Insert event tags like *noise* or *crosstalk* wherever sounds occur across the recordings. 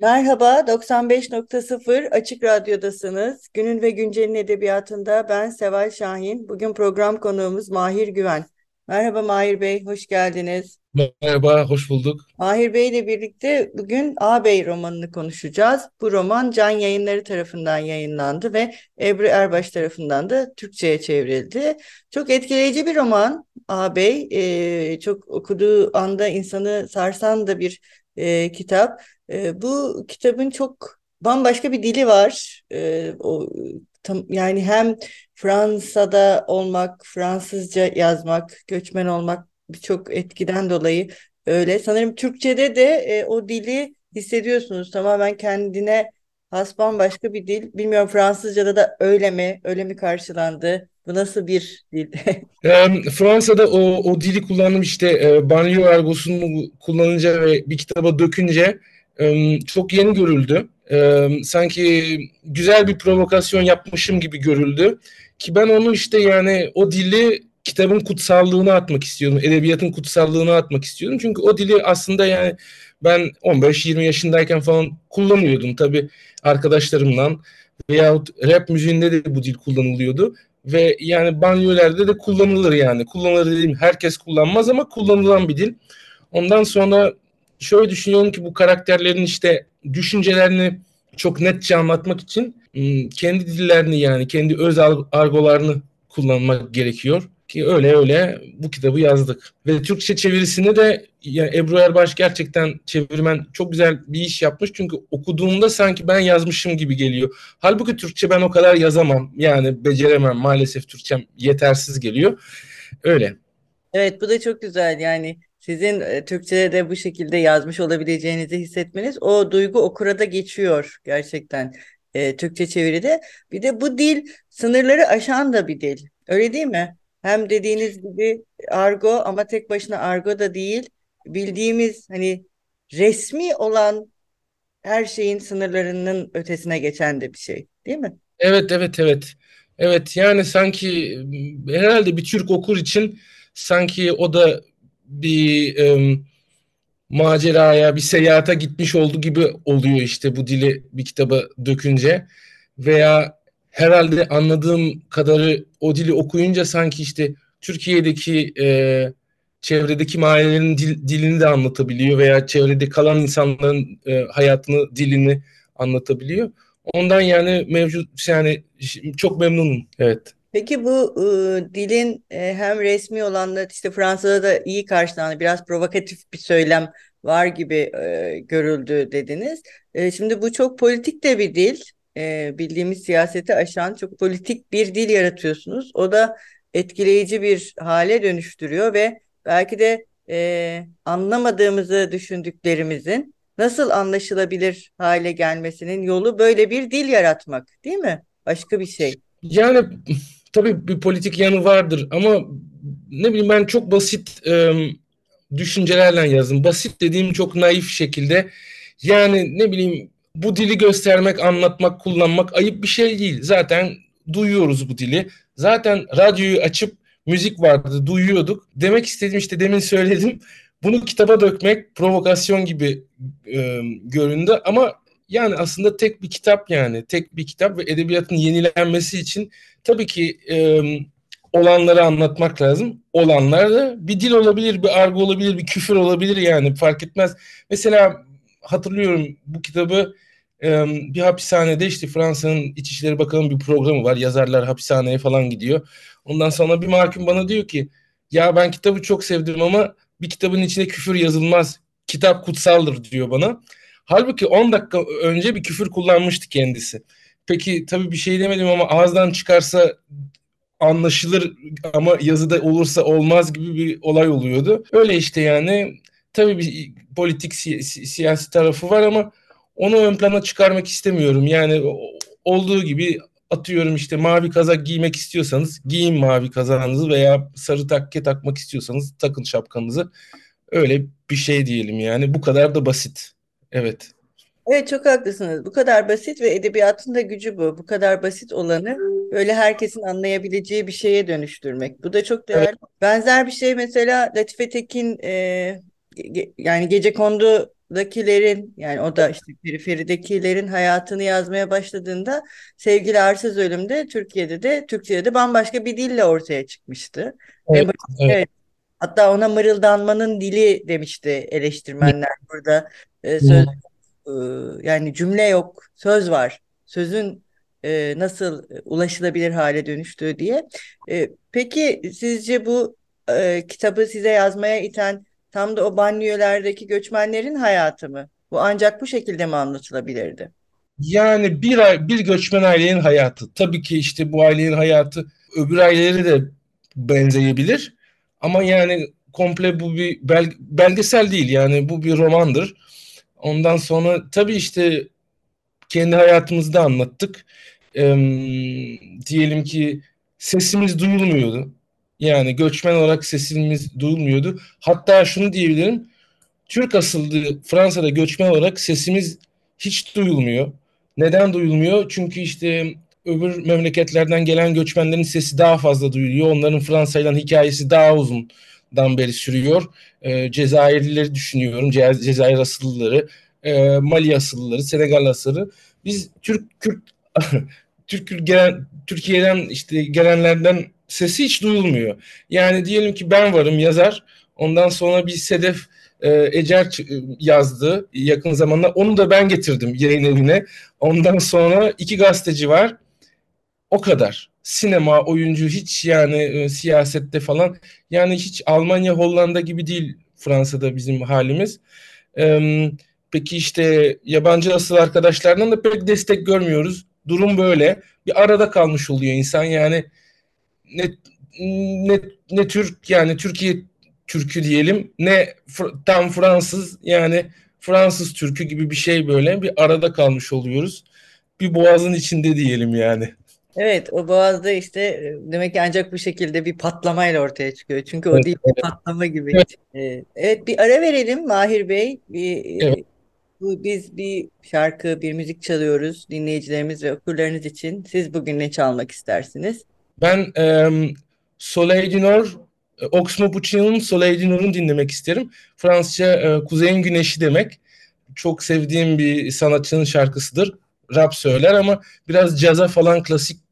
Merhaba, 95.0 Açık Radyo'dasınız. Günün ve Güncel'in edebiyatında ben Seval Şahin. Bugün program konuğumuz Mahir Güven. Merhaba Mahir Bey, hoş geldiniz. Merhaba, hoş bulduk. Mahir Bey ile birlikte bugün Ağabey romanını konuşacağız. Bu roman Can Yayınları tarafından yayınlandı ve Ebru Erbaş tarafından da Türkçe'ye çevrildi. Çok etkileyici bir roman Ağabey. Ee, çok okuduğu anda insanı sarsan da bir e, kitap. E, bu kitabın çok bambaşka bir dili var. E, o tam, yani hem Fransa'da olmak, Fransızca yazmak, göçmen olmak birçok etkiden dolayı öyle. Sanırım Türkçe'de de e, o dili hissediyorsunuz. Tamamen kendine has bambaşka bir dil. Bilmiyorum Fransızca'da da öyle mi? Öyle mi karşılandı? Bu nasıl bir dil? *laughs* Fransa'da o, o dili kullandım işte e, banliyö argosunu kullanınca ve bir kitaba dökünce çok yeni görüldü. Sanki güzel bir provokasyon yapmışım gibi görüldü. Ki ben onu işte yani o dili kitabın kutsallığını atmak istiyordum. Edebiyatın kutsallığını atmak istiyordum. Çünkü o dili aslında yani ben 15-20 yaşındayken falan kullanıyordum. Tabii arkadaşlarımla veyahut rap müziğinde de bu dil kullanılıyordu. Ve yani banyolerde de kullanılır yani. Kullanılır dediğim herkes kullanmaz ama kullanılan bir dil. Ondan sonra şöyle düşünüyorum ki bu karakterlerin işte düşüncelerini çok netçe anlatmak için kendi dillerini yani kendi öz argolarını kullanmak gerekiyor. Ki öyle öyle bu kitabı yazdık. Ve Türkçe çevirisini de yani Ebru Erbaş gerçekten çevirmen çok güzel bir iş yapmış. Çünkü okuduğumda sanki ben yazmışım gibi geliyor. Halbuki Türkçe ben o kadar yazamam. Yani beceremem. Maalesef Türkçem yetersiz geliyor. Öyle. Evet bu da çok güzel yani sizin e, Türkçe'de de bu şekilde yazmış olabileceğinizi hissetmeniz o duygu okura da geçiyor gerçekten e, Türkçe çeviride. Bir de bu dil sınırları aşan da bir dil. Öyle değil mi? Hem dediğiniz gibi argo ama tek başına argo da değil. Bildiğimiz hani resmi olan her şeyin sınırlarının ötesine geçen de bir şey, değil mi? Evet, evet, evet. Evet, yani sanki herhalde bir Türk okur için sanki o da bir e, maceraya, bir seyahate gitmiş olduğu gibi oluyor işte bu dili bir kitaba dökünce. Veya herhalde anladığım kadarı o dili okuyunca sanki işte Türkiye'deki e, çevredeki mahallelerin dil, dilini de anlatabiliyor veya çevrede kalan insanların e, hayatını, dilini anlatabiliyor. Ondan yani mevcut yani çok memnunum. Evet. Peki bu e, dilin e, hem resmi olanlar işte Fransa'da da iyi karşılandı. Biraz provokatif bir söylem var gibi e, görüldü dediniz. E, şimdi bu çok politik de bir dil. E, bildiğimiz siyaseti aşan çok politik bir dil yaratıyorsunuz. O da etkileyici bir hale dönüştürüyor ve belki de e, anlamadığımızı düşündüklerimizin nasıl anlaşılabilir hale gelmesinin yolu böyle bir dil yaratmak değil mi? Başka bir şey. Yani tabii bir politik yanı vardır ama ne bileyim ben çok basit e, düşüncelerle yazdım. Basit dediğim çok naif şekilde. Yani ne bileyim bu dili göstermek, anlatmak, kullanmak ayıp bir şey değil. Zaten duyuyoruz bu dili. Zaten radyoyu açıp müzik vardı, duyuyorduk. Demek istediğim işte demin söyledim. Bunu kitaba dökmek provokasyon gibi e, göründü ama yani aslında tek bir kitap yani tek bir kitap ve edebiyatın yenilenmesi için tabii ki e, olanları anlatmak lazım. Olanlar da bir dil olabilir, bir argo olabilir, bir küfür olabilir yani fark etmez. Mesela hatırlıyorum bu kitabı e, bir hapishanede işte Fransa'nın İçişleri Bakanı'nın bir programı var. Yazarlar hapishaneye falan gidiyor. Ondan sonra bir mahkum bana diyor ki ya ben kitabı çok sevdim ama bir kitabın içine küfür yazılmaz. Kitap kutsaldır diyor bana. Halbuki 10 dakika önce bir küfür kullanmıştı kendisi. Peki tabii bir şey demedim ama ağızdan çıkarsa anlaşılır ama yazıda olursa olmaz gibi bir olay oluyordu. Öyle işte yani tabii bir politik si- siyasi tarafı var ama onu ön plana çıkarmak istemiyorum. Yani olduğu gibi atıyorum işte mavi kazak giymek istiyorsanız giyin mavi kazağınızı veya sarı takke takmak istiyorsanız takın şapkanızı. Öyle bir şey diyelim yani. Bu kadar da basit. Evet. Evet çok haklısınız. Bu kadar basit ve edebiyatın da gücü bu. Bu kadar basit olanı böyle herkesin anlayabileceği bir şeye dönüştürmek. Bu da çok değerli. Evet. Benzer bir şey mesela Latife Tekin e, ge, yani Gecekondu'dakilerin yani o da işte periferidekilerin hayatını yazmaya başladığında Sevgili Arsız Ölüm'de Türkiye'de de Türkçe'de de bambaşka bir dille ortaya çıkmıştı. Evet, evet. evet. Hatta ona mırıldanmanın dili demişti eleştirmenler burada. E, söz e, yani cümle yok, söz var. Sözün e, nasıl ulaşılabilir hale dönüştüğü diye. E, peki sizce bu e, kitabı size yazmaya iten tam da o banliyölerdeki göçmenlerin hayatı mı? Bu ancak bu şekilde mi anlatılabilirdi? Yani bir bir göçmen ailenin hayatı. Tabii ki işte bu ailenin hayatı öbür aileleri de benzeyebilir. Ama yani komple bu bir bel, belgesel değil yani bu bir romandır. Ondan sonra tabii işte kendi hayatımızda anlattık. Ee, diyelim ki sesimiz duyulmuyordu. Yani göçmen olarak sesimiz duyulmuyordu. Hatta şunu diyebilirim. Türk asıllı Fransa'da göçmen olarak sesimiz hiç duyulmuyor. Neden duyulmuyor? Çünkü işte öbür memleketlerden gelen göçmenlerin sesi daha fazla duyuluyor. Onların Fransa ile hikayesi daha uzundan beri sürüyor. E, Cezayirlileri düşünüyorum. Ce Cezayir asıllıları, e, Mali asıllıları, Senegal asılları. Biz Türk Kürt *laughs* Türk gelen Türkiye'den işte gelenlerden sesi hiç duyulmuyor. Yani diyelim ki ben varım yazar. Ondan sonra bir Sedef e, Ecer yazdı yakın zamanda. Onu da ben getirdim yayın evine. Ondan sonra iki gazeteci var. O kadar. Sinema, oyuncu hiç yani e, siyasette falan yani hiç Almanya, Hollanda gibi değil Fransa'da bizim halimiz. E, peki işte yabancı asıl arkadaşlardan da pek destek görmüyoruz. Durum böyle. Bir arada kalmış oluyor insan yani ne ne ne Türk yani Türkiye Türkü diyelim ne tam Fransız yani Fransız Türkü gibi bir şey böyle bir arada kalmış oluyoruz. Bir boğazın içinde diyelim yani. Evet o boğazda işte demek ki ancak bu şekilde bir patlamayla ortaya çıkıyor. Çünkü o evet, değil bir patlama gibi. Evet. Evet bir ara verelim Mahir Bey. Bir, evet. bu, biz bir şarkı, bir müzik çalıyoruz dinleyicilerimiz ve okurlarınız için. Siz bugün ne çalmak istersiniz? Ben e, Soleil du Nord, Oxmo Puccini'nin Soleil du Nord'unu dinlemek isterim. Fransızca e, Kuzeyin Güneşi demek. Çok sevdiğim bir sanatçının şarkısıdır. Rap söyler ama biraz caza falan klasik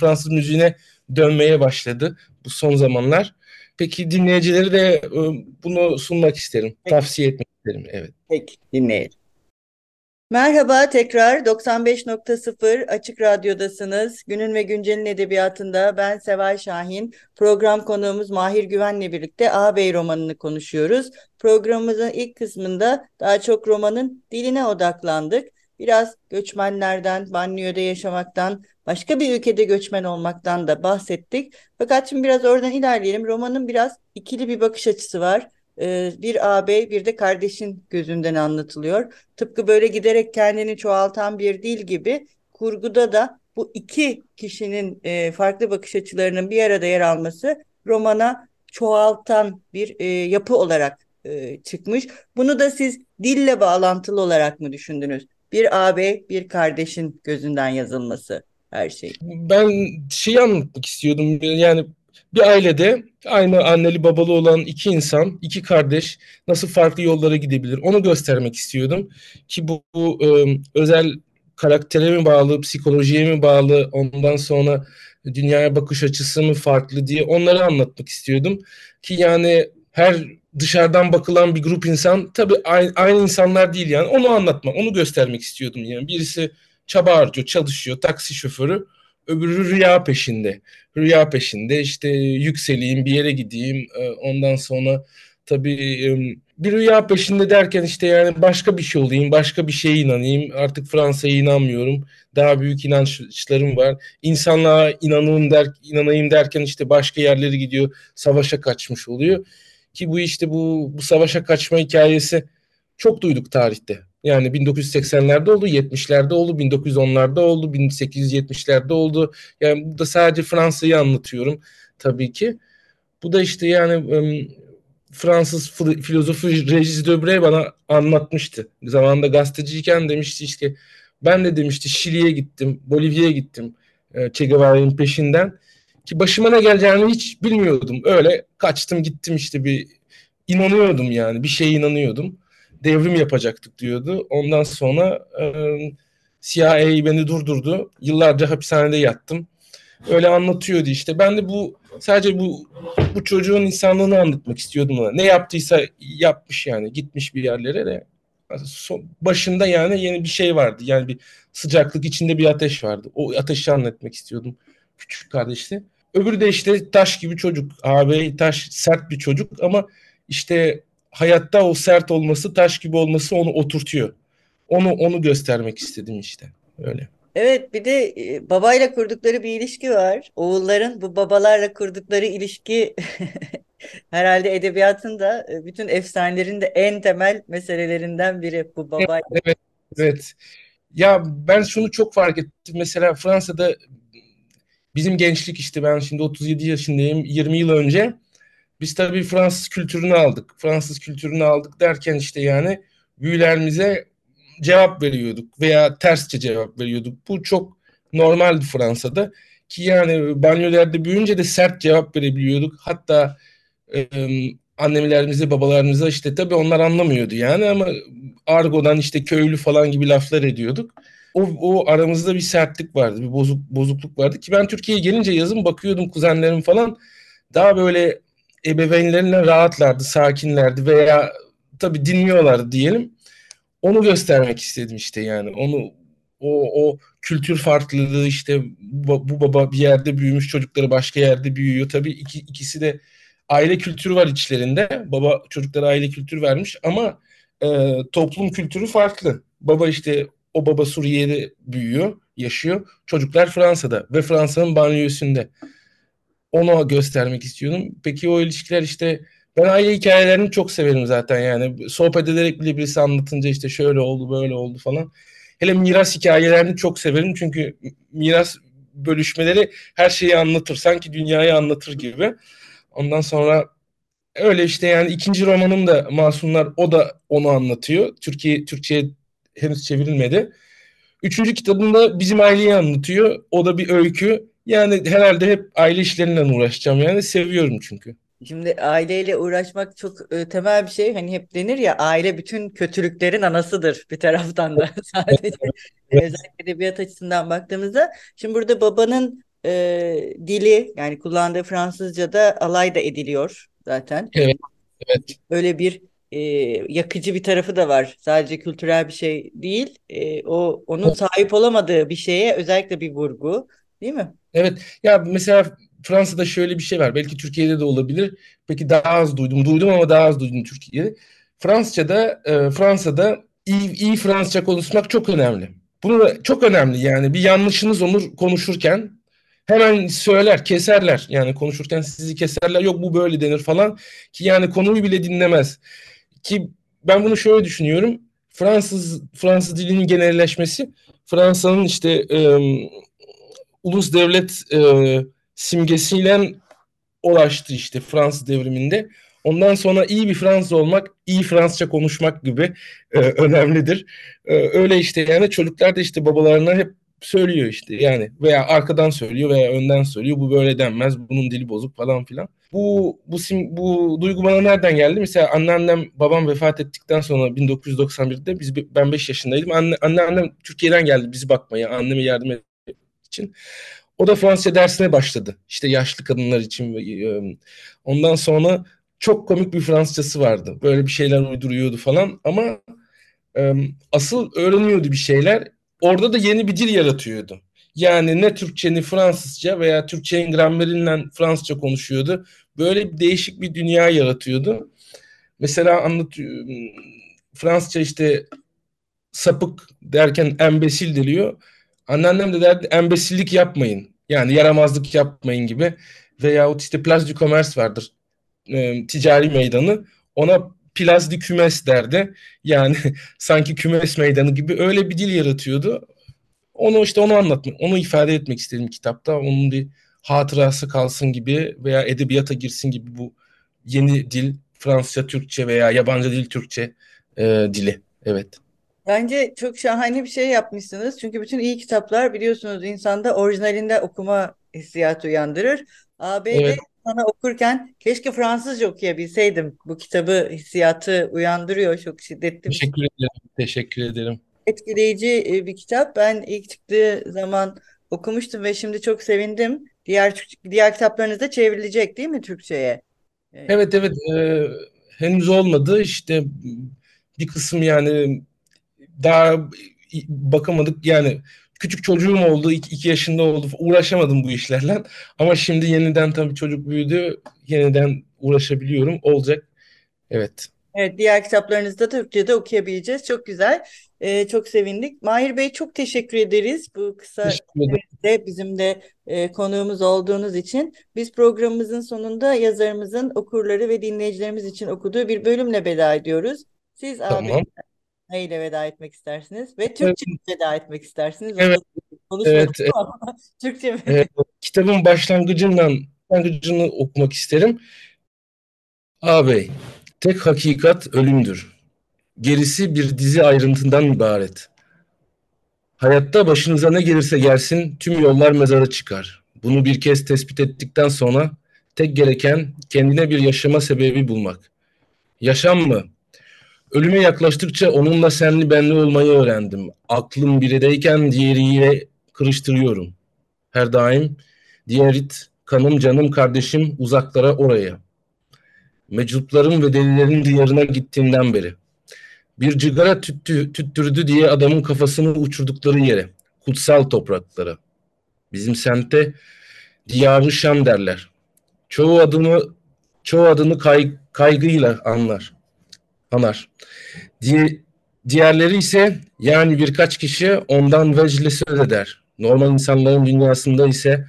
Fransız müziğine dönmeye başladı bu son zamanlar. Peki dinleyicileri de e, bunu sunmak isterim. Peki. Tavsiye etmek isterim. Evet. Peki dinleyelim. Merhaba tekrar 95.0 Açık Radyo'dasınız. Günün ve Güncel'in edebiyatında ben Seval Şahin. Program konuğumuz Mahir Güven'le birlikte Ağabey romanını konuşuyoruz. Programımızın ilk kısmında daha çok romanın diline odaklandık. Biraz göçmenlerden, banliyöde yaşamaktan, başka bir ülkede göçmen olmaktan da bahsettik. Fakat şimdi biraz oradan ilerleyelim. Romanın biraz ikili bir bakış açısı var. Ee, bir ağabey bir de kardeşin gözünden anlatılıyor. Tıpkı böyle giderek kendini çoğaltan bir dil gibi kurguda da bu iki kişinin e, farklı bakış açılarının bir arada yer alması romana çoğaltan bir e, yapı olarak e, çıkmış. Bunu da siz dille bağlantılı olarak mı düşündünüz? Bir ağabey, bir kardeşin gözünden yazılması her şey. Ben şeyi anlatmak istiyordum. Yani bir ailede aynı anneli babalı olan iki insan, iki kardeş nasıl farklı yollara gidebilir onu göstermek istiyordum. Ki bu, bu e, özel karaktere mi bağlı, psikolojiye mi bağlı, ondan sonra dünyaya bakış açısı mı farklı diye onları anlatmak istiyordum. Ki yani her dışarıdan bakılan bir grup insan tabii aynı, aynı insanlar değil yani onu anlatma, onu göstermek istiyordum yani. Birisi çaba harcıyor, çalışıyor, taksi şoförü. Öbürü rüya peşinde. Rüya peşinde işte yükseleyim, bir yere gideyim. E, ondan sonra Tabii bir rüya peşinde derken işte yani başka bir şey olayım, başka bir şeye inanayım. Artık Fransa'ya inanmıyorum. Daha büyük inançlarım var. İnsanlığa inanayım, der, inanayım derken işte başka yerlere gidiyor. Savaşa kaçmış oluyor. Ki bu işte bu, bu savaşa kaçma hikayesi çok duyduk tarihte. Yani 1980'lerde oldu, 70'lerde oldu, 1910'larda oldu, 1870'lerde oldu. Yani burada sadece Fransa'yı anlatıyorum tabii ki. Bu da işte yani Fransız filozofu Regis Debray bana anlatmıştı. Zamanında gazeteciyken demişti işte ben de demişti Şili'ye gittim, Bolivya'ya gittim e, Che Guevara'nın peşinden. Ki başıma ne geleceğini hiç bilmiyordum. Öyle kaçtım gittim işte bir inanıyordum yani bir şeye inanıyordum. Devrim yapacaktık diyordu. Ondan sonra e, CIA beni durdurdu. Yıllarca hapishanede yattım. Öyle anlatıyordu işte. Ben de bu sadece bu bu çocuğun insanlığını anlatmak istiyordum ona. Ne yaptıysa yapmış yani. Gitmiş bir yerlere de başında yani yeni bir şey vardı. Yani bir sıcaklık içinde bir ateş vardı. O ateşi anlatmak istiyordum küçük kardeşte. Öbürü de işte taş gibi çocuk. Ağabey taş sert bir çocuk ama işte hayatta o sert olması, taş gibi olması onu oturtuyor. Onu onu göstermek istedim işte. Öyle. Evet bir de e, babayla kurdukları bir ilişki var. Oğulların bu babalarla kurdukları ilişki *laughs* herhalde edebiyatın da e, bütün efsanelerin de en temel meselelerinden biri bu baba. Evet, evet. Ya ben şunu çok fark ettim. Mesela Fransa'da bizim gençlik işte ben şimdi 37 yaşındayım. 20 yıl önce biz tabii Fransız kültürünü aldık. Fransız kültürünü aldık derken işte yani büyülerimize cevap veriyorduk veya tersçe cevap veriyorduk. Bu çok normaldi Fransa'da. Ki yani banyolarda büyüyünce de sert cevap verebiliyorduk. Hatta e, annelerimize, babalarımıza işte tabii onlar anlamıyordu yani ama argodan işte köylü falan gibi laflar ediyorduk. O, o aramızda bir sertlik vardı, bir bozuk, bozukluk vardı ki ben Türkiye'ye gelince yazın bakıyordum kuzenlerim falan daha böyle ebeveynlerine rahatlardı, sakinlerdi veya tabii dinliyorlardı diyelim onu göstermek istedim işte yani. Onu o, o kültür farklılığı işte bu, bu baba bir yerde büyümüş çocukları başka yerde büyüyor. Tabii iki, ikisi de aile kültürü var içlerinde. Baba çocuklara aile kültürü vermiş ama e, toplum kültürü farklı. Baba işte o baba Suriye'de büyüyor, yaşıyor. Çocuklar Fransa'da ve Fransa'nın banliyösünde. Onu göstermek istiyordum. Peki o ilişkiler işte ben aile hikayelerini çok severim zaten yani. Sohbet ederek bile birisi anlatınca işte şöyle oldu böyle oldu falan. Hele miras hikayelerini çok severim çünkü miras bölüşmeleri her şeyi anlatır. Sanki dünyayı anlatır gibi. Ondan sonra öyle işte yani ikinci romanım da Masumlar o da onu anlatıyor. Türkiye Türkçe'ye henüz çevrilmedi. Üçüncü kitabında bizim aileyi anlatıyor. O da bir öykü. Yani herhalde hep aile işlerinden uğraşacağım yani seviyorum çünkü. Şimdi aileyle uğraşmak çok e, temel bir şey. Hani hep denir ya aile bütün kötülüklerin anasıdır bir taraftan da *laughs* sadece e, özellikle edebiyat açısından baktığımızda. Şimdi burada babanın e, dili yani kullandığı Fransızca da alay da ediliyor zaten. Evet. Evet. Öyle bir e, yakıcı bir tarafı da var. Sadece kültürel bir şey değil. E, o onun sahip olamadığı bir şeye özellikle bir vurgu, değil mi? Evet. Ya mesela Fransa'da şöyle bir şey var. Belki Türkiye'de de olabilir. Peki daha az duydum. Duydum ama daha az duydum Türkiye'de. Fransızca'da e, Fransa'da iyi, iyi Fransızca konuşmak çok önemli. Bunu da çok önemli yani bir yanlışınız olur konuşurken hemen söyler, keserler. Yani konuşurken sizi keserler. Yok bu böyle denir falan ki yani konuyu bile dinlemez. Ki ben bunu şöyle düşünüyorum. Fransız Fransız dilinin genelleşmesi Fransa'nın işte e, ulus devlet e, simgesiyle ulaştı işte Fransız devriminde. Ondan sonra iyi bir Fransız olmak, iyi Fransızca konuşmak gibi e, *laughs* önemlidir. E, öyle işte yani çocuklar da işte babalarına hep söylüyor işte yani veya arkadan söylüyor veya önden söylüyor. Bu böyle denmez, bunun dili bozuk falan filan. Bu bu sim, bu duygu bana nereden geldi? Mesela anneannem babam vefat ettikten sonra 1991'de biz ben 5 yaşındaydım. Anne anneannem Türkiye'den geldi bizi bakmaya, anneme yardım etmek için. O da Fransızca dersine başladı. İşte yaşlı kadınlar için. E, ondan sonra çok komik bir Fransızcası vardı. Böyle bir şeyler uyduruyordu falan ama asıl öğreniyordu bir şeyler. Orada da yeni bir dil yaratıyordu. Yani ne Türkçe ne Fransızca veya Türkçenin gramerinden Fransızca konuşuyordu. Böyle değişik bir dünya yaratıyordu. mesela anlat Fransızca işte sapık derken embesil diliyor. Anneannem de derdi embesillik yapmayın. Yani yaramazlık yapmayın gibi. Veyahut işte Place du Commerce vardır. E, ticari meydanı. Ona Place du Kümes derdi. Yani *laughs* sanki kümes meydanı gibi öyle bir dil yaratıyordu. Onu işte onu anlatmak, onu ifade etmek istedim kitapta. Onun bir hatırası kalsın gibi veya edebiyata girsin gibi bu yeni dil Fransızca, Türkçe veya yabancı dil Türkçe e, dili. Evet. Bence çok şahane bir şey yapmışsınız. Çünkü bütün iyi kitaplar biliyorsunuz insanda orijinalinde okuma hissiyatı uyandırır. AB'de evet. sana okurken keşke Fransızca okuyabilseydim. Bu kitabı hissiyatı uyandırıyor çok şiddetli. Teşekkür ederim. Teşekkür ederim. Etkileyici e, bir kitap. Ben ilk çıktığı zaman okumuştum ve şimdi çok sevindim. Diğer diğer kitaplarınız da çevrilecek değil mi Türkçe'ye? Evet evet e, henüz olmadı işte bir kısım yani daha bakamadık yani küçük çocuğum oldu iki, iki yaşında oldu uğraşamadım bu işlerle ama şimdi yeniden tabii çocuk büyüdü yeniden uğraşabiliyorum olacak evet. Evet, diğer kitaplarınızı da Türkçe'de okuyabileceğiz. Çok güzel. Ee, çok sevindik. Mahir Bey çok teşekkür ederiz bu kısa de bizim de e, konuğumuz olduğunuz için. Biz programımızın sonunda yazarımızın okurları ve dinleyicilerimiz için okuduğu bir bölümle veda ediyoruz. Siz tamam. abi neyle veda etmek istersiniz ve Türkçe evet. veda etmek istersiniz? *laughs* Evet. Evet. Türkçe mi? Evet. Kitabın başlangıcından başlangıcını okumak isterim. Ağabey, tek hakikat ölümdür. Gerisi bir dizi ayrıntından ibaret. Hayatta başınıza ne gelirse gelsin tüm yollar mezara çıkar. Bunu bir kez tespit ettikten sonra tek gereken kendine bir yaşama sebebi bulmak. Yaşam mı? Ölüme yaklaştıkça onunla senli benli olmayı öğrendim. Aklım birideyken diğeriyle kırıştırıyorum. Her daim diğerit, kanım canım kardeşim uzaklara oraya. Meczupların ve delilerin diyarına gittiğinden beri. Bir cigara tüttü, tüttürdü diye adamın kafasını uçurdukları yere. Kutsal topraklara. Bizim semtte diyarı Şam derler. Çoğu adını çoğu adını kay, kaygıyla anlar. Anar. Di diğerleri ise yani birkaç kişi ondan vecile söz eder. Normal insanların dünyasında ise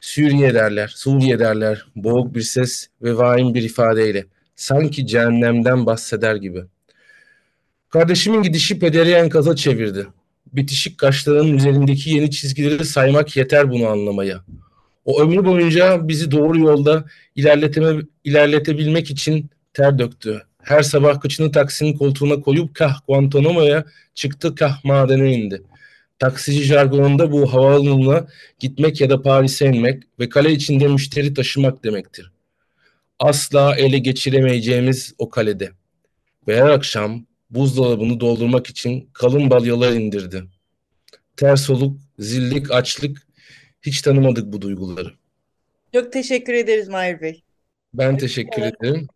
Suriye derler, Suriye derler. Boğuk bir ses ve vahim bir ifadeyle. Sanki cehennemden bahseder gibi. Kardeşimin gidişi pederi enkaza çevirdi. Bitişik kaşlarının üzerindeki yeni çizgileri saymak yeter bunu anlamaya. O ömrü boyunca bizi doğru yolda ilerleteme, ilerletebilmek için ter döktü. Her sabah kıçını taksinin koltuğuna koyup kah Guantanamo'ya çıktı kah madene indi. Taksici jargonunda bu havaalanına gitmek ya da Paris'e inmek ve kale içinde müşteri taşımak demektir. Asla ele geçiremeyeceğimiz o kalede. Ve her akşam buzdolabını doldurmak için kalın balyalar indirdi. Ters oluk, zillik, açlık hiç tanımadık bu duyguları. Çok teşekkür ederiz Mahir Bey. Ben teşekkür ederim.